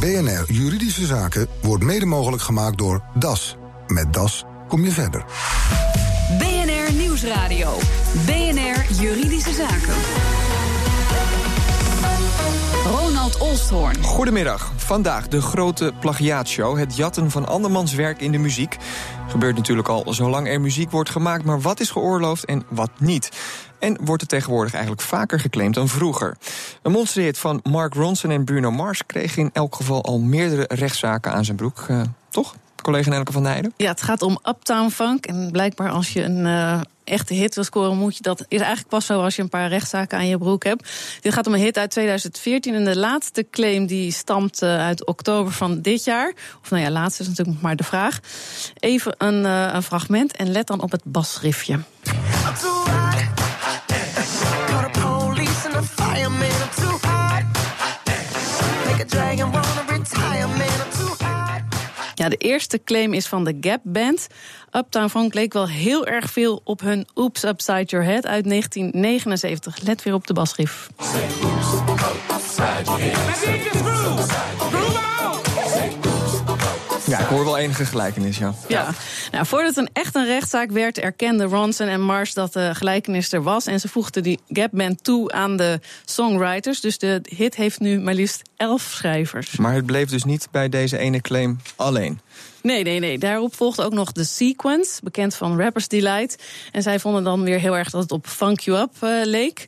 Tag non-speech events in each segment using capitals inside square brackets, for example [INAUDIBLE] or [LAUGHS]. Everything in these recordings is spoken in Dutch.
BNR Juridische Zaken wordt mede mogelijk gemaakt door DAS. Met DAS kom je verder. BNR Nieuwsradio. BNR Juridische Zaken. Ronald Olsthoorn. Goedemiddag. Vandaag de grote plagiaatshow. Het jatten van andermans werk in de muziek. Gebeurt natuurlijk al zolang er muziek wordt gemaakt, maar wat is geoorloofd en wat niet? En wordt het tegenwoordig eigenlijk vaker geclaimd dan vroeger? Een monsterhit van Mark Ronson en Bruno Mars kreeg in elk geval al meerdere rechtszaken aan zijn broek, uh, toch? Collega Nelke van Nijden? Ja, het gaat om Uptown Funk. En blijkbaar als je een uh, echte hit wil scoren, moet je dat. Is eigenlijk pas zo als je een paar rechtszaken aan je broek hebt. Dit gaat om een hit uit 2014. En de laatste claim die stamt uh, uit oktober van dit jaar. Of nou ja, laatste is natuurlijk maar de vraag. Even een, een fragment en let dan op het basriffje. Ja, de eerste claim is van de Gap Band. Uptown Funk leek wel heel erg veel op hun Oops Upside Your Head uit 1979. Let weer op de basriff. Ja, ik hoor wel enige gelijkenis, ja. Ja, nou, voordat het een echt een rechtszaak werd, erkenden Ronson en Mars dat de gelijkenis er was. En ze voegden die Gap Band toe aan de songwriters. Dus de hit heeft nu maar liefst elf schrijvers. Maar het bleef dus niet bij deze ene claim alleen. Nee, nee, nee. Daarop volgde ook nog The Sequence, bekend van Rappers Delight. En zij vonden dan weer heel erg dat het op Funk You Up uh, leek.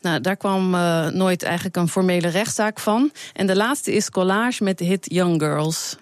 Nou, daar kwam uh, nooit eigenlijk een formele rechtszaak van. En de laatste is Collage met de hit Young Girls.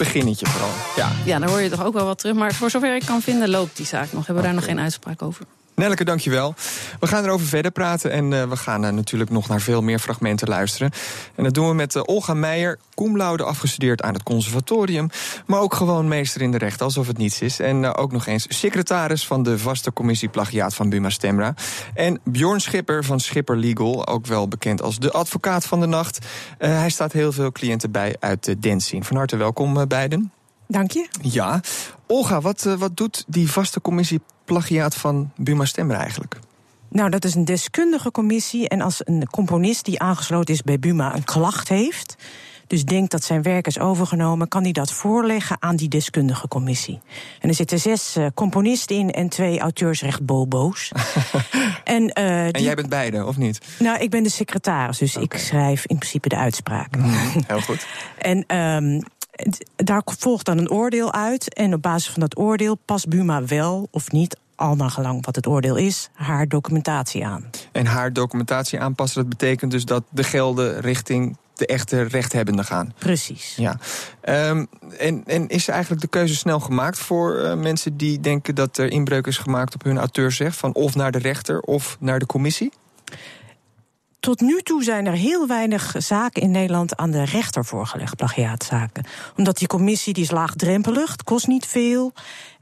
Beginnetje vooral. Ja. ja, daar hoor je toch ook wel wat terug. Maar voor zover ik kan vinden, loopt die zaak nog. Hebben we daar nog geen uitspraak over? Nelleke, dankjewel. We gaan erover verder praten en uh, we gaan uh, natuurlijk nog naar veel meer fragmenten luisteren. En dat doen we met uh, Olga Meijer, cum laude afgestudeerd aan het conservatorium... maar ook gewoon meester in de recht, alsof het niets is. En ook nog eens secretaris van de vaste commissie plagiaat van Buma Stemra. En Bjorn Schipper van Schipper Legal, ook wel bekend als de advocaat van de nacht. hij staat heel veel cliënten bij uit de dancing. Van harte welkom beiden. Dank je. Ja. Olga, wat, wat doet die vaste commissie plagiaat van Buma Stemmer eigenlijk? Nou, dat is een deskundige commissie. En als een componist die aangesloten is bij Buma een klacht heeft. Dus denkt dat zijn werk is overgenomen, kan hij dat voorleggen aan die deskundige commissie. En er zitten zes uh, componisten in en twee auteursrechtbobo's. [LAUGHS] en, uh, die... en jij bent beide, of niet? Nou, ik ben de secretaris, dus okay. ik schrijf in principe de uitspraken. Heel goed. [LAUGHS] en um, daar volgt dan een oordeel uit. En op basis van dat oordeel past Buma wel of niet al naar gelang wat het oordeel is, haar documentatie aan. En haar documentatie aanpassen, dat betekent dus dat de gelden richting de echte rechthebbenden gaan. Precies. Ja. Um, en, en is eigenlijk de keuze snel gemaakt voor uh, mensen die denken dat er inbreuk is gemaakt op hun auteursrecht, van of naar de rechter of naar de commissie? Tot nu toe zijn er heel weinig zaken in Nederland aan de rechter voorgelegd, plagiaatzaken. Omdat die commissie die is laagdrempelig, het kost niet veel.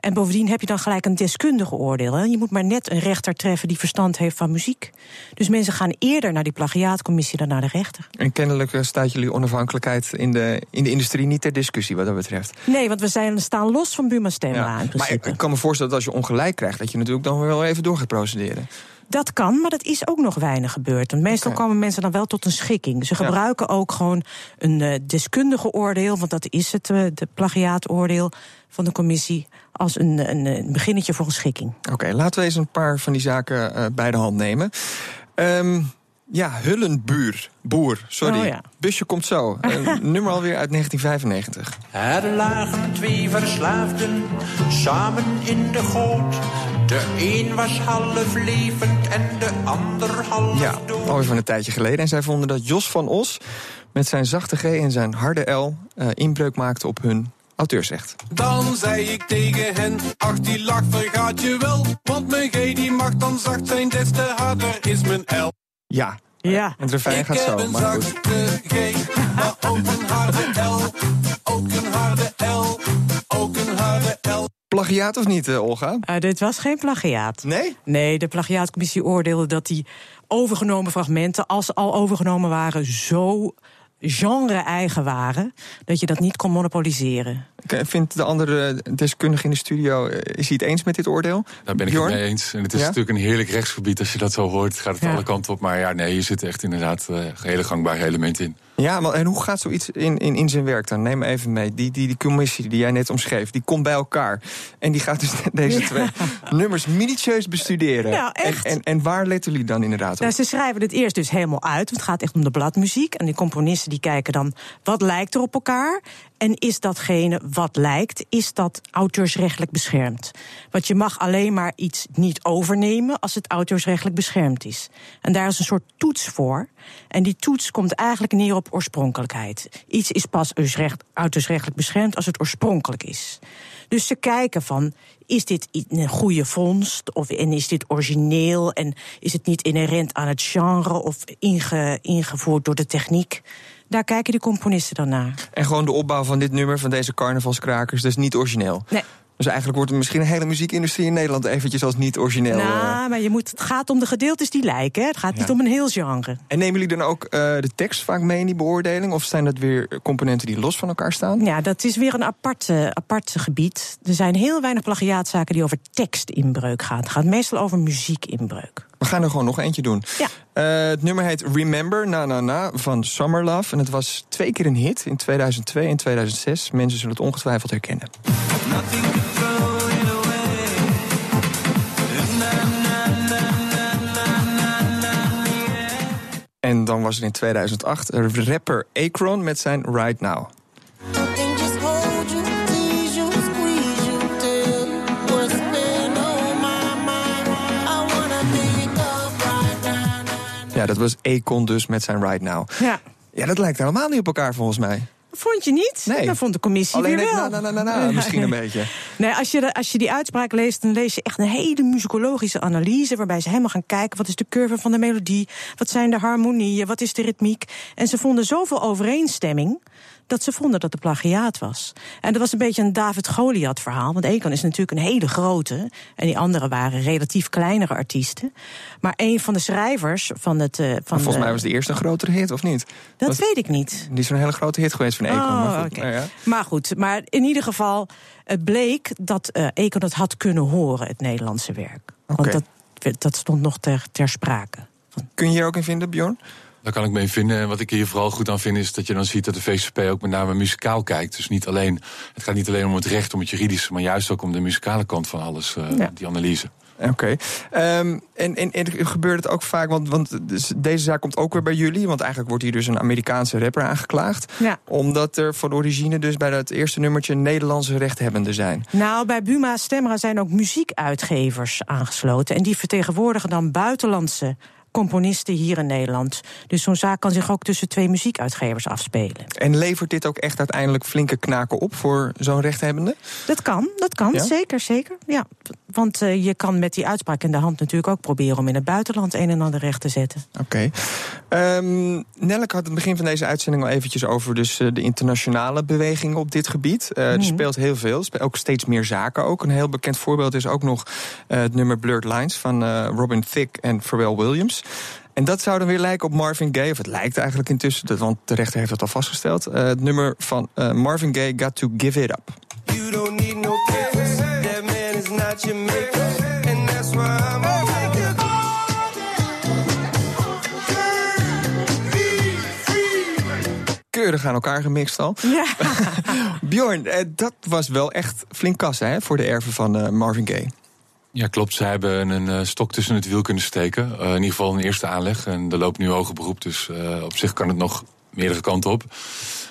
En bovendien heb je dan gelijk een deskundige oordeel. Hè? Je moet maar net een rechter treffen die verstand heeft van muziek. Dus mensen gaan eerder naar die plagiaatcommissie dan naar de rechter. En kennelijk staat jullie onafhankelijkheid in de, in de industrie niet ter discussie wat dat betreft. Nee, want we zijn, staan los van Buma Stemra ja. in principe. Maar ik kan me voorstellen dat als je ongelijk krijgt... dat je natuurlijk dan wel even door gaat procederen. Dat kan, maar dat is ook nog weinig gebeurd. Want meestal okay. komen mensen dan wel tot een schikking. Ze gebruiken ja. ook gewoon een uh, deskundige oordeel, want dat is het, uh, de plagiaatoordeel van de commissie, als een, een, een beginnetje voor een schikking. Oké, okay, laten we eens een paar van die zaken uh, bij de hand nemen. Um, ja, Hullenbuur. Boer, sorry. Oh, ja. Busje komt zo. [LAUGHS] Een nummer alweer uit 1995. Er lagen twee verslaafden samen in de goot. De een was half levend en de ander half ja, dood. alweer van een tijdje geleden. En zij vonden dat Jos van Os met zijn zachte G en zijn harde L... Uh, inbreuk maakte op hun auteursrecht. Dan zei ik tegen hen, ach die lach vergaat je wel. Want mijn G die mag dan zacht zijn, des te harder is mijn L. Ja, ja. Het refrein gaat zo, maar goed. zachte G, maar ook een harde L. Ook een harde L, ook een harde L. Plagiaat of niet, uh, Olga? Uh, dit was geen plagiaat. Nee? Nee, de plagiaatcommissie oordeelde dat die overgenomen fragmenten, als ze al overgenomen waren, zo genre-eigen waren, dat je dat niet kon monopoliseren. Oké, Vindt de andere deskundige in de studio, eh, is hij het eens met dit oordeel? Daar ben ik Bjorn? het mee eens. En het is Ja? natuurlijk een heerlijk rechtsgebied. Als je dat zo hoort, gaat het Ja. alle kanten op. Maar ja, nee, hier zitten echt inderdaad eh, hele gangbare elementen in. Ja, maar en hoe gaat zoiets in, in, in zijn werk dan? Neem even mee. Die, die, die commissie die jij net omschreef, die komt bij elkaar. En die gaat dus [LAUGHS] deze twee nummers minutieus bestuderen. En, en, en waar letten jullie dan inderdaad op? Nou, ze schrijven het eerst dus helemaal uit. Want het gaat echt om de bladmuziek. En die componisten die kijken dan wat lijkt er op elkaar. En is datgene wat lijkt, is dat auteursrechtelijk beschermd? Want je mag alleen maar iets niet overnemen als het auteursrechtelijk beschermd is. En daar is een soort toets voor. En die toets komt eigenlijk neer op oorspronkelijkheid. Iets is pas auteursrecht- auteursrechtelijk beschermd als het oorspronkelijk is. Dus ze kijken van, is dit een goede vondst? Of, en is dit origineel? En is het niet inherent aan het genre of inge- ingevoerd door de techniek? Daar kijken de componisten dan naar. En gewoon de opbouw van dit nummer, van deze carnavalskrakers, dat is niet origineel. Nee. Dus eigenlijk wordt er misschien een hele muziekindustrie in Nederland eventjes als niet origineel. eh. Nou, maar je moet, het gaat om de gedeeltes die lijken. hè. Het gaat niet om een heel genre. En nemen jullie dan ook eh, de tekst vaak mee in die beoordeling? Of zijn dat weer componenten die los van elkaar staan? Ja, dat is weer een apart, eh, apart gebied. Er zijn heel weinig plagiaatzaken die over tekstinbreuk gaan. Het gaat meestal over muziekinbreuk. We gaan er gewoon nog eentje doen. Ja. Eh, het nummer heet Remember, na na na, van Summer Love. En het was twee keer een hit, in 2002 en 2006. Mensen zullen het ongetwijfeld herkennen. En dan was er in 2008 een rapper Akron met zijn Right Now. Ja, dat was Akon dus met zijn Right Now. Ja. Ja, dat lijkt helemaal niet op elkaar volgens mij. Vond je niet? Nee. Dat vond de commissie Alleen weer wel. na, na, na, na, na, misschien een [LAUGHS] beetje. Nee, als je, als je die uitspraak leest, dan lees je echt een hele muzikologische analyse. Waarbij ze helemaal gaan kijken: wat is de curve van de melodie? Wat zijn de harmonieën? Wat is de ritmiek? En ze vonden zoveel overeenstemming. dat ze vonden dat het plagiaat was. En dat was een beetje een David-Goliath verhaal. Want Ekan is natuurlijk een hele grote. En die anderen waren relatief kleinere artiesten. Maar een van de schrijvers van het. eh, van Maar volgens de- mij was de eerste een grotere hit, of niet? Dat Was- weet ik niet. Die is een hele grote hit geweest van Oh, maar, goed, oké. nou ja. Maar goed, maar in ieder geval, het bleek dat eh Econ het had kunnen horen, het Nederlandse werk. Want dat, dat stond nog ter, ter sprake. Kun je hier ook in vinden, Bjorn? Daar kan ik mee vinden. En wat ik hier vooral goed aan vind, is dat je dan ziet dat de VCP ook met name muzikaal kijkt. Dus niet alleen, het gaat niet alleen om het recht, om het juridische, maar juist ook om de muzikale kant van alles, eh, Ja. die analyse. Oké. Ehm, en, en, en gebeurt het ook vaak, want, want dus deze zaak komt ook weer bij jullie. Want eigenlijk wordt hier dus een Amerikaanse rapper aangeklaagd. Ja. Omdat er van origine dus bij dat eerste nummertje Nederlandse rechthebbenden zijn. Nou, bij Buma Stemra zijn ook muziekuitgevers aangesloten. En die vertegenwoordigen dan buitenlandse componisten hier in Nederland. Dus zo'n zaak kan zich ook tussen twee muziekuitgevers afspelen. En levert dit ook echt uiteindelijk flinke knaken op voor zo'n rechthebbende? Dat kan, dat kan, Ja? zeker, zeker. Ja. Want eh, je kan met die uitspraak in de hand natuurlijk ook proberen om in het buitenland een en ander recht te zetten. Oké. Ehm Nelleke had het begin van deze uitzending al eventjes over dus, eh, de internationale bewegingen op dit gebied. Eh, Er Mhm. speelt heel veel, ook steeds meer zaken ook. Een heel bekend voorbeeld is ook nog eh, het nummer Blurred Lines van eh, Robin Thicke en Pharrell Williams. En dat zou dan weer lijken op Marvin Gaye, of het lijkt eigenlijk intussen, want de rechter heeft dat al vastgesteld. Eh, het nummer van eh, Marvin Gaye, Got to Give It Up. You don't need no papers. That man is not your maker. And that's why I'm. Keurig aan elkaar gemixt al. Ja. [LAUGHS] Bjorn, eh, dat was wel echt flink kassen hè, voor de erven van eh, Marvin Gaye. Ja, klopt. Ze hebben een eh, stok tussen het wiel kunnen steken. Eh, in ieder geval een eerste aanleg. En er loopt nu hoger beroep, dus eh, op zich kan het nog meerdere kanten op.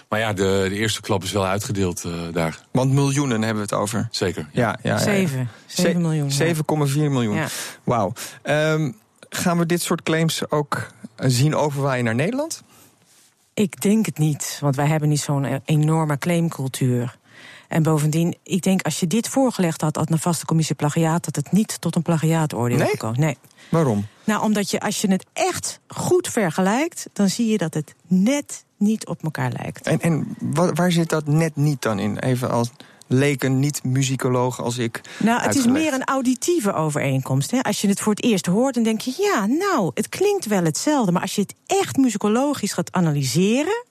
Maar ja, de, de eerste klap is wel uitgedeeld eh, daar. Want miljoenen hebben we het over. Zeker. Ja, ja, ja. Zeven. Zeven miljoen. ja. 7,4 miljoen. Ja. Wauw. Ehm, gaan we dit soort claims ook zien overwaaien naar Nederland? Ik denk het niet, want wij hebben niet zo'n enorme claimcultuur. En bovendien, ik denk als je dit voorgelegd had aan een vaste commissie plagiaat, dat het niet tot een plagiaatoordeel Nee? gekomen. Nee. Waarom? Nou, omdat je als je het echt goed vergelijkt, dan zie je dat het net niet op elkaar lijkt. En, en wa- waar zit dat net niet dan in? Even als leken, niet-muzikologen als ik. Nou, het is meer een auditieve overeenkomst. Hè? Als je het voor het eerst hoort, dan denk je... ja, nou, het klinkt wel hetzelfde. Maar als je het echt muzikologisch gaat analyseren...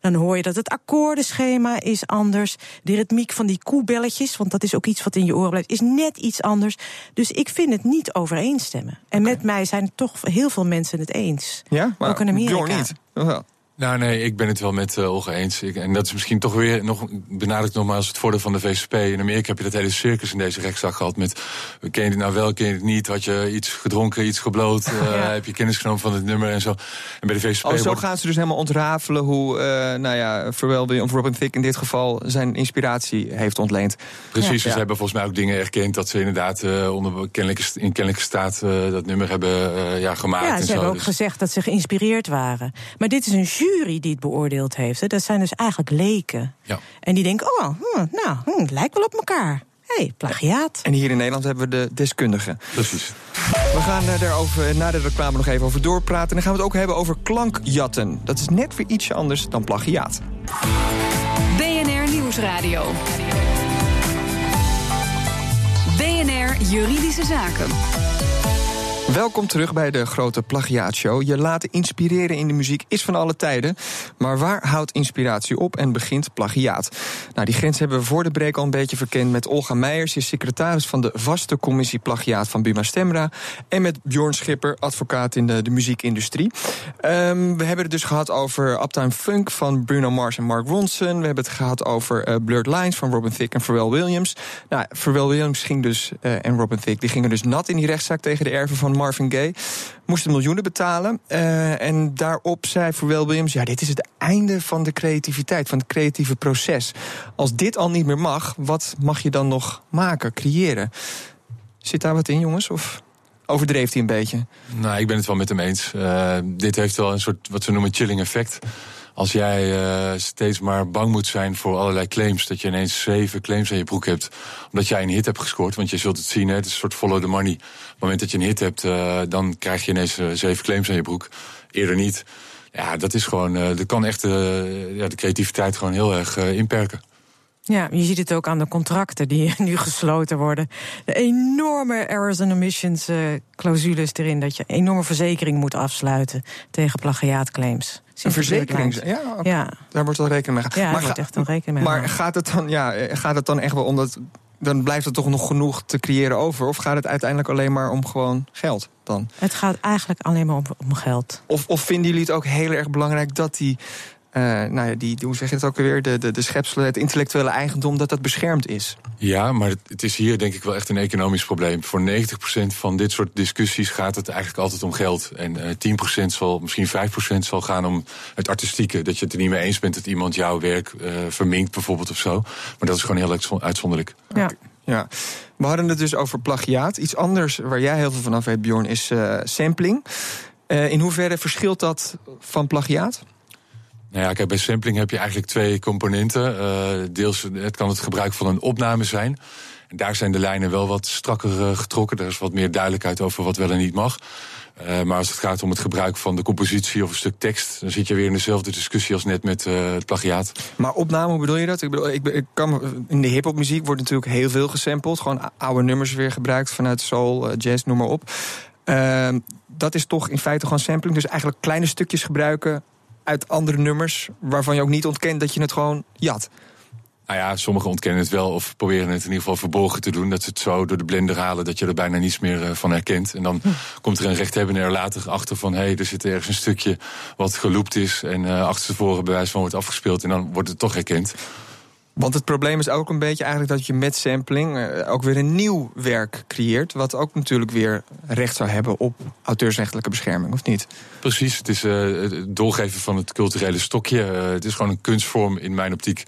dan hoor je dat het akkoordenschema is anders. De ritmiek van die koebelletjes, want dat is ook iets wat in je oren blijft... is net iets anders. Dus ik vind het niet overeenstemmen. En met mij zijn toch heel veel mensen het eens. Ja, maar ook in Amerika. Niet. Nou nee, ik ben het wel met eh, Olga eens. Ik, en dat is misschien toch weer, nog, benadrukt nogmaals het voordeel van de VSP. In Amerika heb je dat hele circus in deze rechtszaak gehad met... ken je het nou wel, ken je het niet? Had je iets gedronken, iets gebloot? [LAUGHS] eh, Ja. Heb je kennis genomen van het nummer en zo? En bij de VSP Oh, zo wordt- gaan ze dus helemaal ontrafelen hoe, eh, nou ja, Pharrell Williams, of Robin Thicke in dit geval, zijn inspiratie heeft ontleend. Precies, Ja. ze hebben volgens mij ook dingen erkend... dat ze inderdaad eh, onder kennelijke, st- in kennelijke staat eh, dat nummer hebben eh, ja, gemaakt. Ja, en ze zo. hebben ook Dus- gezegd dat ze geïnspireerd waren. Maar dit is een jury die het beoordeeld heeft. Hè. Dat zijn dus eigenlijk leken. Ja. En die denken, oh, hm, nou, hm, het lijkt wel op elkaar. Hé, hey, plagiaat. En hier in Nederland hebben we de deskundigen. Precies. We gaan eh, daarover na de reclame nog even over doorpraten. En dan gaan we het ook hebben over klankjatten. Dat is net weer ietsje anders dan plagiaat. BNR Nieuwsradio. BNR Juridische Zaken. Welkom terug bij de grote plagiaatshow. Je laten inspireren in de muziek is van alle tijden. Maar waar houdt inspiratie op en begint plagiaat? Nou, die grens hebben we voor de break al een beetje verkend met Olga Meijers. Is secretaris van de vaste commissie plagiaat van Buma Stemra. En met Bjorn Schipper, advocaat in de, de muziekindustrie. Ehm, we hebben het dus gehad over Uptime Funk van Bruno Mars en Mark Ronson. We hebben het gehad over eh, Blurred Lines van Robin Thicke en Pharrell Williams. Nou, Pharrell Williams ging dus, eh, en Robin Thicke die gingen dus nat in die rechtszaak tegen de erven van Marvin Gaye. Moesten miljoenen betalen. Eh, en daarop zei Pharrell Williams: Ja, dit is het einde van de creativiteit, van het creatieve proces. Als dit al niet meer mag, wat mag je dan nog maken, creëren? Zit daar wat in, jongens? Of overdreef hij een beetje? Nou, ik ben het wel met hem eens. Eh, dit heeft wel een soort, wat ze noemen, chilling effect. Als jij eh, steeds maar bang moet zijn voor allerlei claims, dat je ineens zeven claims aan je broek hebt, omdat jij een hit hebt gescoord, want je zult het zien, hè, het is een soort follow the money. Op het moment dat je een hit hebt, eh, dan krijg je ineens eh, zeven claims aan je broek. Eerder niet. Ja, dat is gewoon, dat kan echt ja, de creativiteit gewoon heel erg inperken. Ja, je ziet het ook aan de contracten die [LAUGHS] nu gesloten worden. De enorme errors and omissions eh, clausules erin... dat je een enorme verzekering moet afsluiten tegen plagiaatclaims. Een verzekering? Ja. Ja. daar wordt wel rekening mee gehouden. Ja, daar wordt ga- echt wel rekening mee Maar gaat het, dan, ja, eh, gaat het dan echt wel om dat... Dan blijft er toch nog genoeg te creëren over? Of gaat het uiteindelijk alleen maar om gewoon geld dan? Het gaat eigenlijk alleen maar om, om geld. Of, of vinden jullie het ook heel erg belangrijk dat die... eh, nou ja, die, hoe zeg je het ook alweer? De, de, de schepselen, het intellectuele eigendom, dat dat beschermd is. Ja, maar het- het is hier denk ik wel echt een economisch probleem. Voor 90% van dit soort discussies gaat het eigenlijk altijd om geld. En eh 10% zal, misschien 5% zal gaan om het artistieke. Dat je het er niet mee eens bent dat iemand jouw werk eh verminkt bijvoorbeeld of zo. Maar dat is gewoon heel uitzon- uitzonderlijk. Ja. Ja. We hadden het dus over plagiaat. Iets anders waar jij heel veel van af weet, Bjorn, is eh, sampling. Eh, in hoeverre verschilt dat van plagiaat? Nou ja, kijk, bij sampling heb je eigenlijk twee componenten. Eh, deels het kan het gebruik van een opname zijn. En daar zijn de lijnen wel wat strakker eh, getrokken. Er is wat meer duidelijkheid over wat wel en niet mag. Eh, maar als het gaat om het gebruik van de compositie of een stuk tekst, dan zit je weer in dezelfde discussie als net met het plagiaat. Maar opname, hoe bedoel je dat? Ik bedoel, ik, ik kan, in de hip-hopmuziek wordt natuurlijk heel veel gesampled. Gewoon oude nummers weer gebruikt vanuit soul, jazz, noem maar op. Ehm, dat is toch in feite gewoon sampling. Dus eigenlijk kleine stukjes gebruiken uit andere nummers. waarvan je ook niet ontkent dat je het gewoon jat. Nou ja, sommigen ontkennen het wel of proberen het in ieder geval verborgen te doen. Dat ze het zo door de blender halen dat je er bijna niets meer eh, van herkent. En dan komt er een rechthebbende er later achter van... hé, hey, er zit ergens een stukje wat geloopt is... en eh achter tevoren bewijs van wordt afgespeeld... en dan wordt het toch herkend. Want het probleem is ook een beetje eigenlijk dat je met sampling eh, ook weer een nieuw werk creëert. Wat ook natuurlijk weer recht zou hebben op auteursrechtelijke bescherming, of niet? Precies, het is eh, het doorgeven van het culturele stokje. Eh, het is gewoon een kunstvorm in mijn optiek.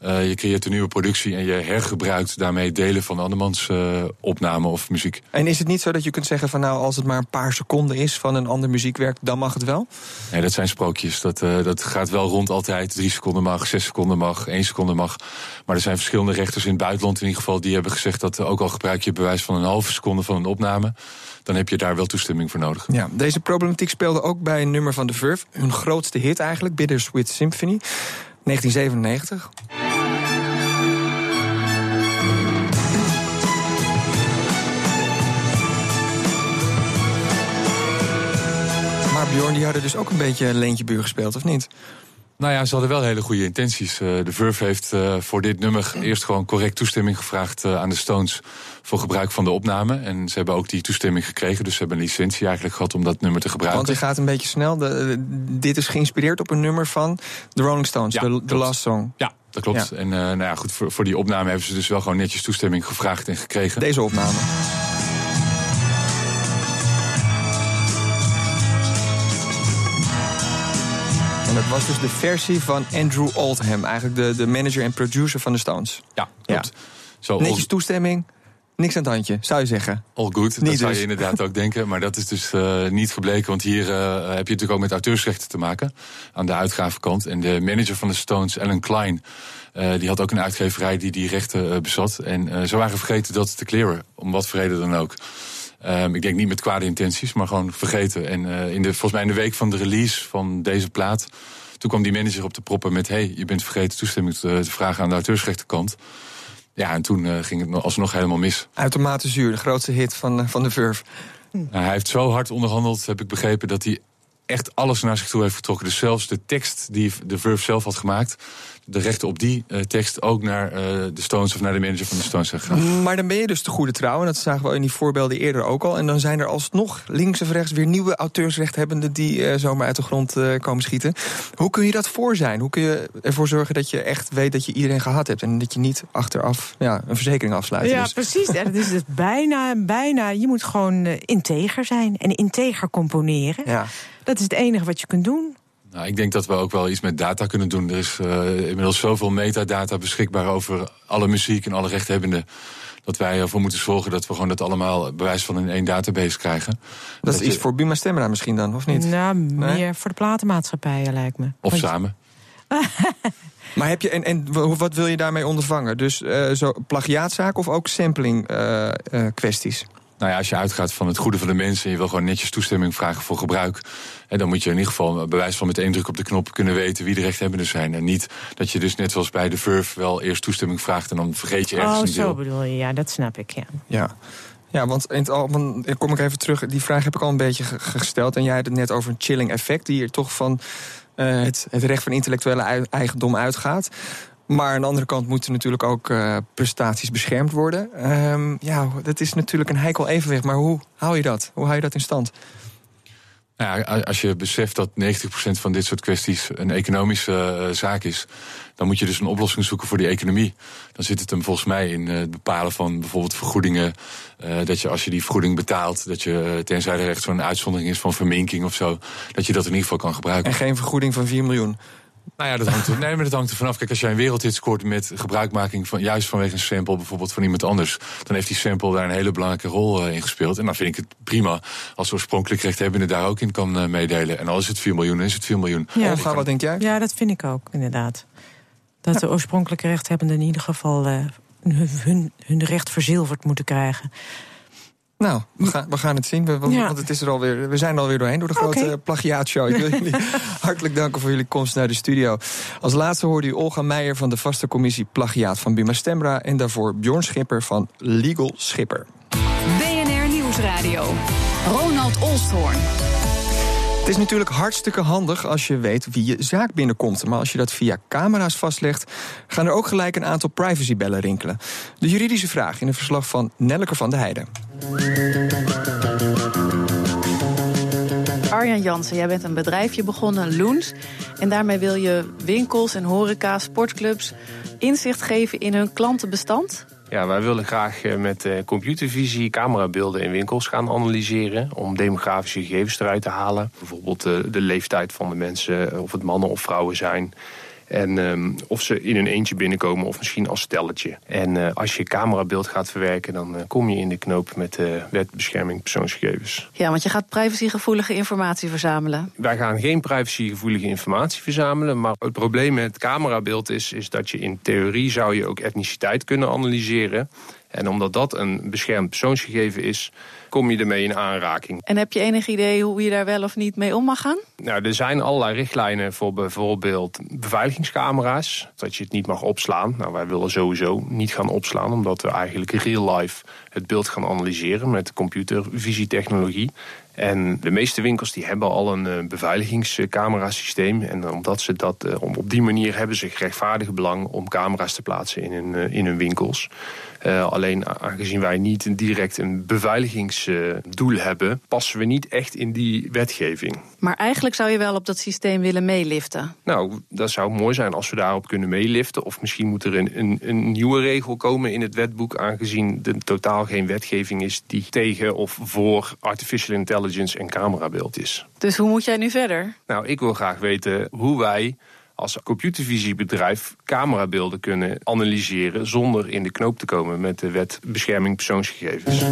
Eh, je creëert een nieuwe productie en je hergebruikt daarmee delen van andermans eh opname of muziek. En is het niet zo dat je kunt zeggen van nou, als het maar een paar seconden is van een ander muziekwerk, dan mag het wel? Nee, dat zijn sprookjes. Dat, eh, dat gaat wel rond altijd. Drie seconden mag, zes seconden mag, één seconde mag. Maar er zijn verschillende rechters in het buitenland in ieder geval... die hebben gezegd dat ook al gebruik je bewijs van een halve seconde van een opname... dan heb je daar wel toestemming voor nodig. Ja, deze problematiek speelde ook bij een nummer van The Verve. Hun grootste hit eigenlijk, Bittersweet Symphony, 1997. Maar Bjorn, die er dus ook een beetje Leentje Buur gespeeld, of niet? Nou ja, ze hadden wel hele goede intenties. Eh, de Verve heeft eh, voor dit nummer eerst gewoon correct toestemming gevraagd eh, aan de Stones voor gebruik van de opname. En ze hebben ook die toestemming gekregen, dus ze hebben een licentie eigenlijk gehad om dat nummer te gebruiken. Want die gaat een beetje snel. De, dit is geïnspireerd op een nummer van de Rolling Stones, Ja, de. Last Song. Ja, dat klopt. Ja. En nou ja, goed, voor, voor die opname hebben ze dus wel gewoon netjes toestemming gevraagd en gekregen. Deze opname. En dat was dus de versie van Andrew Oldham, eigenlijk de, de manager en producer van de Stones. Ja, klopt. Zo, Netjes toestemming, niks aan het handje, zou je zeggen. all good, dat zou dus. je inderdaad ook [LAUGHS] denken. Maar dat is dus eh, niet gebleken, want hier eh, heb je natuurlijk ook met auteursrechten te maken. Aan de uitgavenkant. En de manager van de Stones, Alan Klein, eh, die had ook een uitgeverij die die rechten bezat. En ze waren vergeten dat te clearen, om wat voor reden dan ook. Ehm, ik denk niet met kwade intenties, maar gewoon vergeten. En eh, in de, volgens mij in de week van de release van deze plaat... toen kwam die manager op de proppen met... hey, je bent vergeten toestemming te, te vragen aan de auteursrechtenkant. Ja, en toen eh, ging het nog- alsnog helemaal mis. Uitermate zuur, de grootste hit van, eh, van de Verve. Nou, hij heeft zo hard onderhandeld, heb ik begrepen, dat hij echt alles naar zich toe heeft getrokken. Dus zelfs de tekst die de Verve zelf had gemaakt, de rechten op die eh, tekst ook naar eh, de Stones of naar de manager van de Stones zijn gegaan. Maar dan ben je dus de goede trouw. En dat zagen we in die voorbeelden eerder ook al. En dan zijn er alsnog links of rechts weer nieuwe auteursrechthebbenden... die eh, zomaar uit de grond eh, komen schieten. Hoe kun je dat voor zijn? Hoe kun je ervoor zorgen dat je echt weet dat je iedereen gehad hebt... en dat je niet achteraf ja, een verzekering afsluit? Ja, Dus- precies. En het is dus bijna, bijna. Je moet gewoon integer zijn en integer componeren. ja. Dat is het enige wat je kunt doen. Nou, ik denk dat we ook wel iets met data kunnen doen. Er is eh, inmiddels zoveel metadata beschikbaar over alle muziek en alle rechthebbenden. Dat wij ervoor moeten zorgen dat we gewoon dat allemaal bewijs van in één database krijgen. Dat is je- iets voor Buma Stemra misschien dan, of niet? Nou, Nee? meer voor de platenmaatschappijen lijkt me. Of Want- samen. [LAUGHS] Maar heb je, en, en wat wil je daarmee ondervangen? Dus eh, zo plagiaatzaak of ook sampling eh, eh, kwesties? Nou ja, als je uitgaat van het goede van de mensen en je wil gewoon netjes toestemming vragen voor gebruik, hè, dan moet je in ieder geval bewijs van met één druk op de knop kunnen weten wie de rechthebbenden zijn. En niet dat je dus net zoals bij de Verve wel eerst toestemming vraagt en dan vergeet je ergens Oh, een zo deel. bedoel je. Ja, dat snap ik, ja. Ja. Ja, want in het al, want, dan kom ik even terug. Die vraag heb ik al een beetje ge- gesteld. En jij had het net over een chilling effect, die er toch van eh, het, het recht van intellectuele ei- eigendom uitgaat. Maar aan de andere kant moeten natuurlijk ook eh, prestaties beschermd worden. Ehm, ja, dat is natuurlijk een heikel evenwicht. Maar hoe hou je dat? Hoe hou je dat in stand? Nou ja, als je beseft dat 90% van dit soort kwesties een economische eh, zaak is, dan moet je dus een oplossing zoeken voor die economie. Dan zit het hem volgens mij in eh, het bepalen van bijvoorbeeld vergoedingen. dat je als je die vergoeding betaalt, dat je, tenzij er echt zo'n uitzondering is van verminking of zo, dat je dat in ieder geval kan gebruiken. En geen vergoeding van 4 miljoen. Nou ja, dat hangt er, nee, maar dat hangt er vanaf. Kijk, als jij een wereldhit scoort met gebruikmaking van juist vanwege een sample, bijvoorbeeld van iemand anders, dan heeft die sample daar een hele belangrijke rol eh, in gespeeld. En dan vind ik het prima als oorspronkelijk rechthebbende daar ook in kan eh, meedelen. En al is het 4 miljoen, dan is het 4 miljoen. Ja. Olga, wat denk jij? Ja, dat vind ik ook, inderdaad. Dat de oorspronkelijke rechthebbenden in ieder geval eh, hun, hun, hun recht verzilverd moeten krijgen. Nou, we gaan, we gaan het zien. We, we- Ja. Want het is er alweer, we zijn er alweer doorheen door de grote okay. plagiaatshow. Ik wil [LAUGHS] jullie hartelijk danken voor jullie komst naar de studio. Als laatste hoorde u Olga Meijer van de vaste commissie Plagiaat van Buma Stemra. En daarvoor Bjorn Schipper van Legal Schipper. BNR Nieuwsradio. Ronald Olsthoorn. Het is natuurlijk hartstikke handig als je weet wie je zaak binnenkomt. Maar als je dat via camera's vastlegt, gaan er ook gelijk een aantal privacybellen rinkelen. De juridische vraag in een verslag van Nelleke van de Heijden. Arjan Jansen, jij bent een bedrijfje begonnen, Loens. En daarmee wil je winkels en horeca, sportclubs inzicht geven in hun klantenbestand. Ja, wij willen graag eh, met eh, computervisie camerabeelden in winkels gaan analyseren. Om demografische gegevens eruit te halen. Bijvoorbeeld eh, de leeftijd van de mensen, of het mannen of vrouwen zijn. En ehm, of ze in een eentje binnenkomen of misschien als stelletje. En eh, als je camerabeeld gaat verwerken, dan eh, kom je in de knoop met de wet bescherming persoonsgegevens. Ja, want je gaat privacygevoelige informatie verzamelen. Wij gaan geen privacygevoelige informatie verzamelen. Maar het probleem met het camerabeeld is, is dat je in theorie zou je ook etniciteit kunnen analyseren. En omdat dat een beschermd persoonsgegeven is, kom je ermee in aanraking. En heb je enig idee hoe je daar wel of niet mee om mag gaan? Nou, er zijn allerlei richtlijnen voor bijvoorbeeld beveiligingscamera's. Dat je het niet mag opslaan. Nou, wij willen sowieso niet gaan opslaan, omdat we eigenlijk real life het beeld gaan analyseren met computervisietechnologie. En de meeste winkels die hebben al een eh, beveiligingscamerasysteem. En omdat ze dat eh, om- op die manier hebben ze gerechtvaardig belang om camera's te plaatsen in hun, eh, in hun winkels. Alleen aangezien wij niet direct een beveiligingsdoel hebben, passen we niet echt in die wetgeving. Maar eigenlijk zou je wel op dat systeem willen meeliften. Nou, dat zou mooi zijn als we daarop kunnen meeliften. Of misschien moet er een, een, een nieuwe regel komen in het wetboek, aangezien er totaal geen wetgeving is die tegen of voor artificial intelligence en camerabeeld is. Dus hoe moet jij nu verder? Nou, ik wil graag weten hoe wij als computervisiebedrijf camerabeelden kunnen analyseren zonder in de knoop te komen met de wet bescherming persoonsgegevens.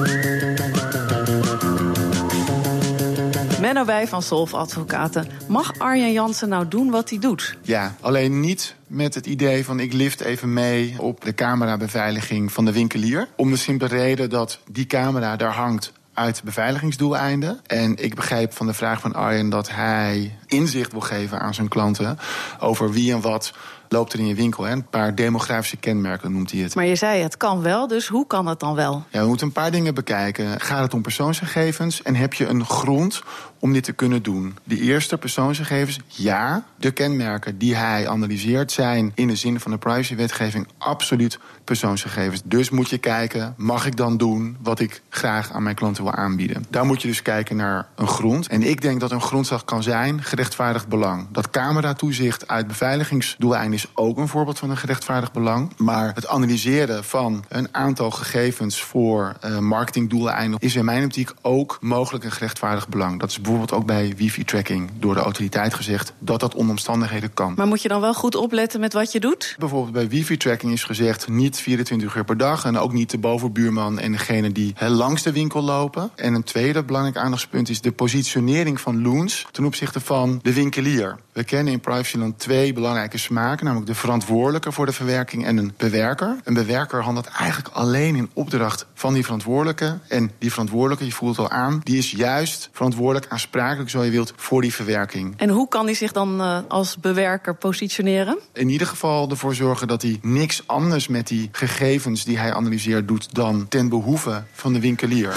Menno Wij van Solf Advocaten. Mag Arjen Jansen nou doen wat hij doet? Ja, alleen niet met het idee van ik lift even mee op de camerabeveiliging van de winkelier. Om de simpele reden dat die camera daar hangt uit beveiligingsdoeleinden. En ik begrijp van de vraag van Arjen dat hij inzicht wil geven aan zijn klanten over wie en wat loopt er in je winkel. Hè? Een paar demografische kenmerken noemt hij het. Maar je zei het kan wel, dus hoe kan het dan wel? Ja, we moeten een paar dingen bekijken. Gaat het om persoonsgegevens en heb je een grond om dit te kunnen doen? De eerste persoonsgegevens, ja. De kenmerken die hij analyseert zijn in de zin van de privacywetgeving absoluut persoonsgegevens. Dus moet je kijken, mag ik dan doen wat ik graag aan mijn klanten wil aanbieden? Daar moet je dus kijken naar een grond. En ik denk dat een grondslag kan zijn gerechtvaardigd belang. Dat cameratoezicht uit beveiligingsdoeleinden is ook een voorbeeld van een gerechtvaardigd belang. Maar het analyseren van een aantal gegevens voor uh, marketingdoeleinden is in mijn optiek ook mogelijk een gerechtvaardigd belang. Dat is bijvoorbeeld ook bij wifi-tracking door de autoriteit gezegd dat dat onder omstandigheden kan. Maar moet je dan wel goed opletten met wat je doet? Bijvoorbeeld bij wifi-tracking is gezegd niet 24 uur per dag en ook niet de bovenbuurman en degene die he, langs de winkel lopen. En een tweede belangrijk aandachtspunt is de positionering van loons ten opzichte van de winkelier. We kennen in Privacyland twee belangrijke smaken, namelijk de verantwoordelijke voor de verwerking en een bewerker. Een bewerker handelt eigenlijk alleen in opdracht van die verantwoordelijke. En die verantwoordelijke, je voelt het al aan, die is juist verantwoordelijk, aansprakelijk, zo je wilt, voor die verwerking. En hoe kan die zich dan uh, als bewerker positioneren? In ieder geval ervoor zorgen dat hij niks anders met die gegevens die hij analyseert doet dan ten behoeve van de winkelier.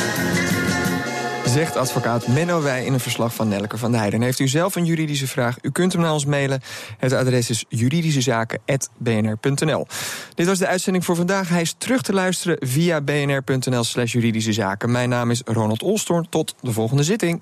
Zegt advocaat Menno Wij in een verslag van Nelke van der Heijden. Heeft u zelf een juridische vraag? U kunt hem naar ons mailen. Het adres is juridischezaken.bnr.nl. Dit was de uitzending voor vandaag. Hij is terug te luisteren via bnr.nl slash juridische zaken. Mijn naam is Ronald Olstorn. Tot de volgende zitting.